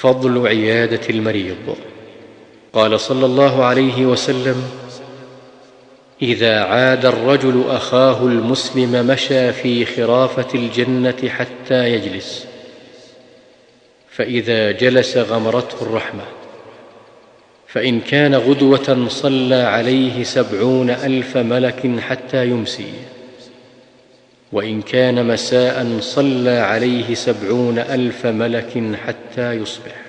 فضل عيادة المريض. قال صلى الله عليه وسلم إذا عاد الرجل أخاه المسلم مشى في خرافة الجنة حتى يجلس فإذا جلس غمرته الرحمة. فإن كان غدوة صلى عليه سبعون ألف ملك حتى يمسي. وإن كان مساء صلى عليه سبعون ألف ملك حتى يصبح.